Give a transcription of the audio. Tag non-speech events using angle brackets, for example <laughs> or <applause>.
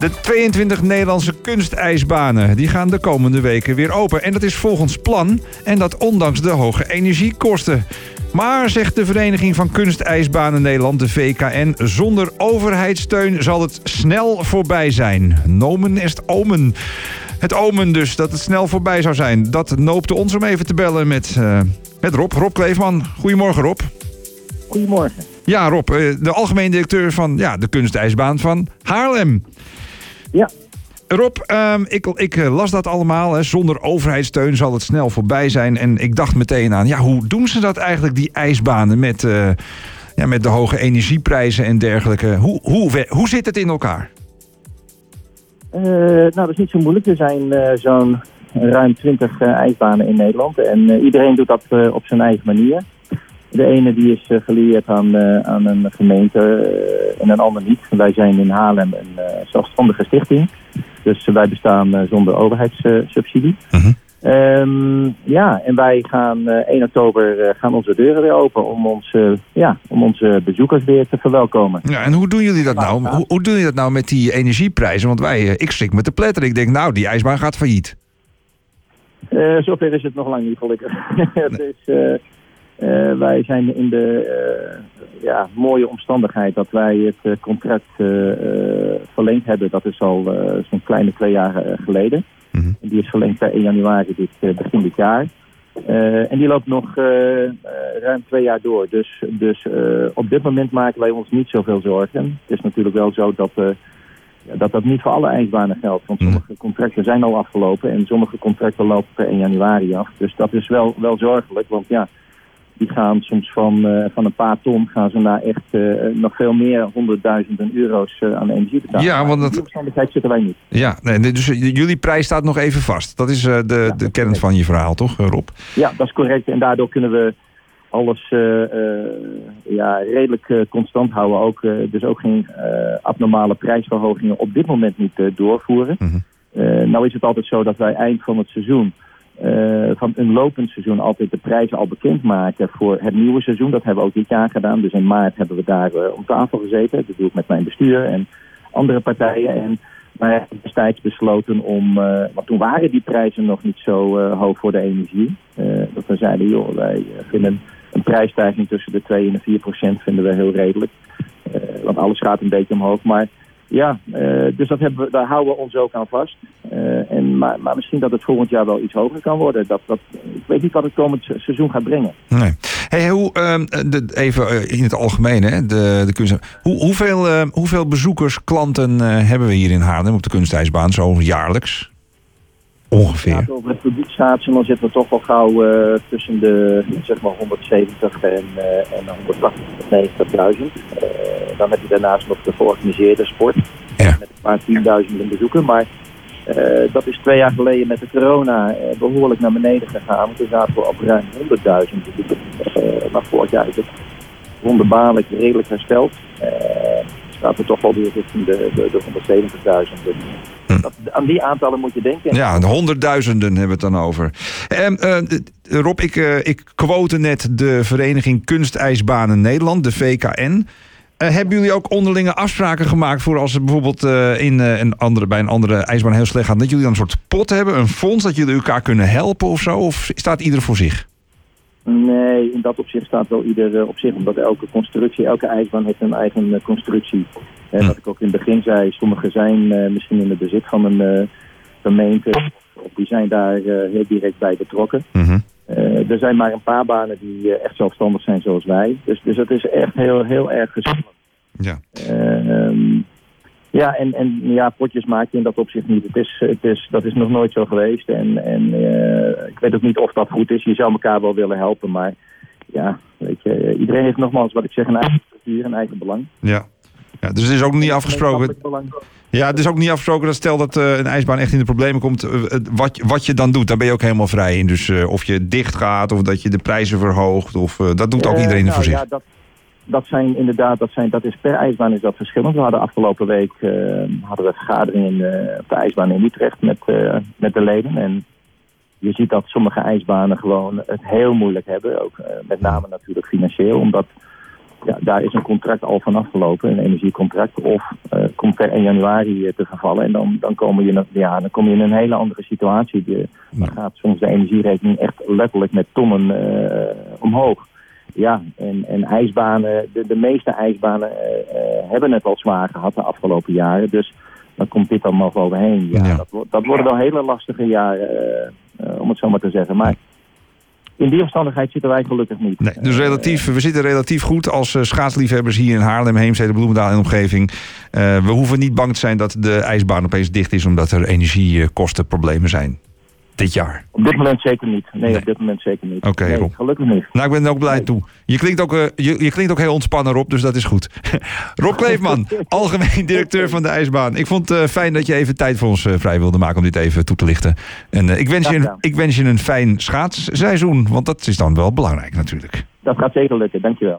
De 22 Nederlandse kunstijsbanen die gaan de komende weken weer open. En dat is volgens plan en dat ondanks de hoge energiekosten. Maar, zegt de Vereniging van Kunstijsbanen Nederland, de VKN... zonder overheidssteun zal het snel voorbij zijn. Nomen est omen. Het omen dus, dat het snel voorbij zou zijn. Dat noopte ons om even te bellen met, uh, met Rob. Rob Kleefman. Goedemorgen, Rob. Goedemorgen. Ja, Rob, de algemeen directeur van ja, de kunstijsbaan van Haarlem. Ja. Rob, um, ik, ik, las dat allemaal. Hè. Zonder overheidssteun zal het snel voorbij zijn. En ik dacht meteen aan, ja, hoe doen ze dat eigenlijk, die ijsbanen, met, uh, ja, met de hoge energieprijzen en dergelijke? Hoe, hoe, hoe zit het in elkaar? Uh, nou, dat is niet zo moeilijk. Er zijn uh, zo'n ruim 20 ijsbanen in Nederland. En iedereen doet dat op zijn eigen manier. De ene die is gelieerd aan, aan een gemeente en een ander niet. Wij zijn in Haarlem een zelfstandige stichting. Dus wij bestaan zonder overheidssubsidie. Mhm. Um, ja, en wij gaan uh, 1 oktober uh, gaan onze deuren weer open om, ons, uh, ja, om onze bezoekers weer te verwelkomen. Ja, en hoe doen jullie dat nou? Hoe, hoe doen jullie dat nou met die energieprijzen? Want wij, ik schrik met de pletter. Ik denk, nou, die ijsbaan gaat failliet. zover is het nog lang niet, gelukkig. <laughs> dus, wij zijn in de ja, mooie omstandigheid dat wij het contract verlengd hebben. Dat is al zo'n kleine twee jaar geleden. Mhm. Die is verlengd per 1 januari dit, begin dit jaar. Uh, en die loopt nog uh, uh, ruim twee jaar door. Dus, dus op dit moment maken wij ons niet zoveel zorgen. Het is natuurlijk wel zo dat dat, dat niet voor alle ijsbanen geldt. Want sommige contracten zijn al afgelopen en sommige contracten lopen per 1 januari af. Dus dat is wel, wel zorgelijk. Want ja, die gaan soms van, uh, van een paar ton gaan ze naar echt uh, nog veel meer honderdduizenden euro's uh, aan energie betalen. Ja, want dat... In die omstandigheid zitten wij niet. Ja, nee, dus jullie prijs staat nog even vast. Dat is de, ja, de kern van je verhaal, toch Rob? Ja, dat is correct. En daardoor kunnen we alles ja, redelijk constant houden. Ook, dus ook geen abnormale prijsverhogingen op dit moment niet doorvoeren. Mm -hmm. nou is het altijd zo dat wij eind van het seizoen uh, van een lopend seizoen altijd de prijzen al bekendmaken voor het nieuwe seizoen. Dat hebben we ook dit jaar gedaan. Dus in maart hebben we daar uh, om tafel gezeten. Dat doe ik met mijn bestuur en andere partijen. En wij hebben destijds besloten om, uh, want toen waren die prijzen nog niet zo hoog voor de energie. dat we zeiden, joh, wij vinden een prijsstijging tussen de 2 en de 4 procent vinden we heel redelijk. want alles gaat een beetje omhoog. Maar ja, uh, dus dat hebben we, daar houden we ons ook aan vast. Uh, en, maar, maar misschien dat het volgend jaar wel iets hoger kan worden. Dat, dat, ik weet niet wat het komend seizoen gaat brengen. Nee. Hey, hoe, uh, de, even in het algemeen, hè, de, de kunst. Hoe, hoeveel, hoeveel bezoekers, klanten hebben we hier in Haarlem op de kunstijsbaan, zo jaarlijks? Ongeveer. Ja, over het publieksschaatsen dan zitten we toch wel gauw uh, tussen de zeg maar 170 en, uh, en 180 tot 90.000. Uh, dan heb je daarnaast nog de georganiseerde sport. Ja. Met een paar tienduizenden bezoeken. Maar dat is twee jaar geleden met de corona behoorlijk naar beneden gegaan. Toen zaten we op ruim 100.000 bezoeken. maar vorig jaar is het wonderbaarlijk redelijk hersteld. staat er toch wel weer richting de, de, de 170.000. Dus dat, aan die aantallen moet je denken. Ja, de honderdduizenden hebben we het dan over. En, uh, Rob, ik, uh, ik quote net de Vereniging Kunstijsbanen Nederland, de VKN. Uh, hebben jullie ook onderlinge afspraken gemaakt voor als het bijvoorbeeld in, een andere, bij een andere ijsbaan heel slecht gaat, dat jullie dan een soort pot hebben, een fonds, dat jullie elkaar kunnen helpen of zo? Of staat ieder voor zich? Nee, in dat opzicht staat wel ieder op zich. Omdat elke constructie, elke ijsbaan heeft een eigen constructie. En wat ik ook in het begin zei, sommigen zijn uh, misschien in het bezit van een uh, gemeente. Of die zijn daar uh, heel direct bij betrokken. -hmm. Er zijn maar een paar banen die echt zelfstandig zijn zoals wij. Dus, dus dat is echt heel, heel erg gezellig. Ja. Um, ja, en, en ja, potjes maak je in dat opzicht niet. Het is, het is, dat is nog nooit zo geweest. En, en ik weet ook niet of dat goed is. Je zou elkaar wel willen helpen, maar ja, weet je, iedereen heeft nogmaals wat ik zeg, een eigen structuur, een eigen belang. Ja. Ja, dus het is ook niet afgesproken. Ja, het is ook niet afgesproken dat stel dat uh, een ijsbaan echt in de problemen komt, uh, wat, wat je dan doet, daar ben je ook helemaal vrij in. Dus uh, of je dicht gaat of dat je de prijzen verhoogt, of dat doet ook iedereen nou, voor zich. Ja, dat, dat zijn inderdaad, dat, zijn, dat is per ijsbaan is dat verschillend. We hadden afgelopen week hadden we een vergadering in, op de ijsbaan in Utrecht met, met de leden. En je ziet dat sommige ijsbanen gewoon het heel moeilijk hebben. Ook met name natuurlijk financieel, omdat ja, daar is een contract al van afgelopen, een energiecontract. Of uh, komt per 1 januari te vervallen. En dan, dan, kom je, ja, dan kom je in een hele andere situatie. De, dan gaat soms de energierekening echt letterlijk met tonnen uh, omhoog. Ja, en, en ijsbanen, de, de meeste ijsbanen hebben het al zwaar gehad de afgelopen jaren. Dus dan komt dit allemaal overheen. Ja, ja. Dat, dat worden wel hele lastige jaren, om het zo maar te zeggen. Maar in die omstandigheid zitten wij gelukkig niet. Nee, dus relatief, we zitten relatief goed als uh, schaatsliefhebbers hier in Haarlem, Heemstede, Bloemendaal en omgeving. Uh, we hoeven niet bang te zijn dat de ijsbaan opeens dicht is omdat er energiekostenproblemen zijn. Dit jaar. Op dit moment zeker niet. Nee, op dit moment zeker niet. Oké, okay, nee, Rob. Gelukkig niet. Nou, ik ben er ook blij nee. toe. Je klinkt ook, uh, je, je, klinkt ook heel ontspannen, Rob, dus dat is goed. <laughs> Rob Kleefman, <laughs> algemeen directeur van de ijsbaan. Ik vond het uh, fijn dat je even tijd voor ons uh, vrij wilde maken om dit even toe te lichten. En ik, wens je een, ik wens je een fijn schaatsseizoen, want dat is dan wel belangrijk natuurlijk. Dat gaat zeker lukken, dankjewel.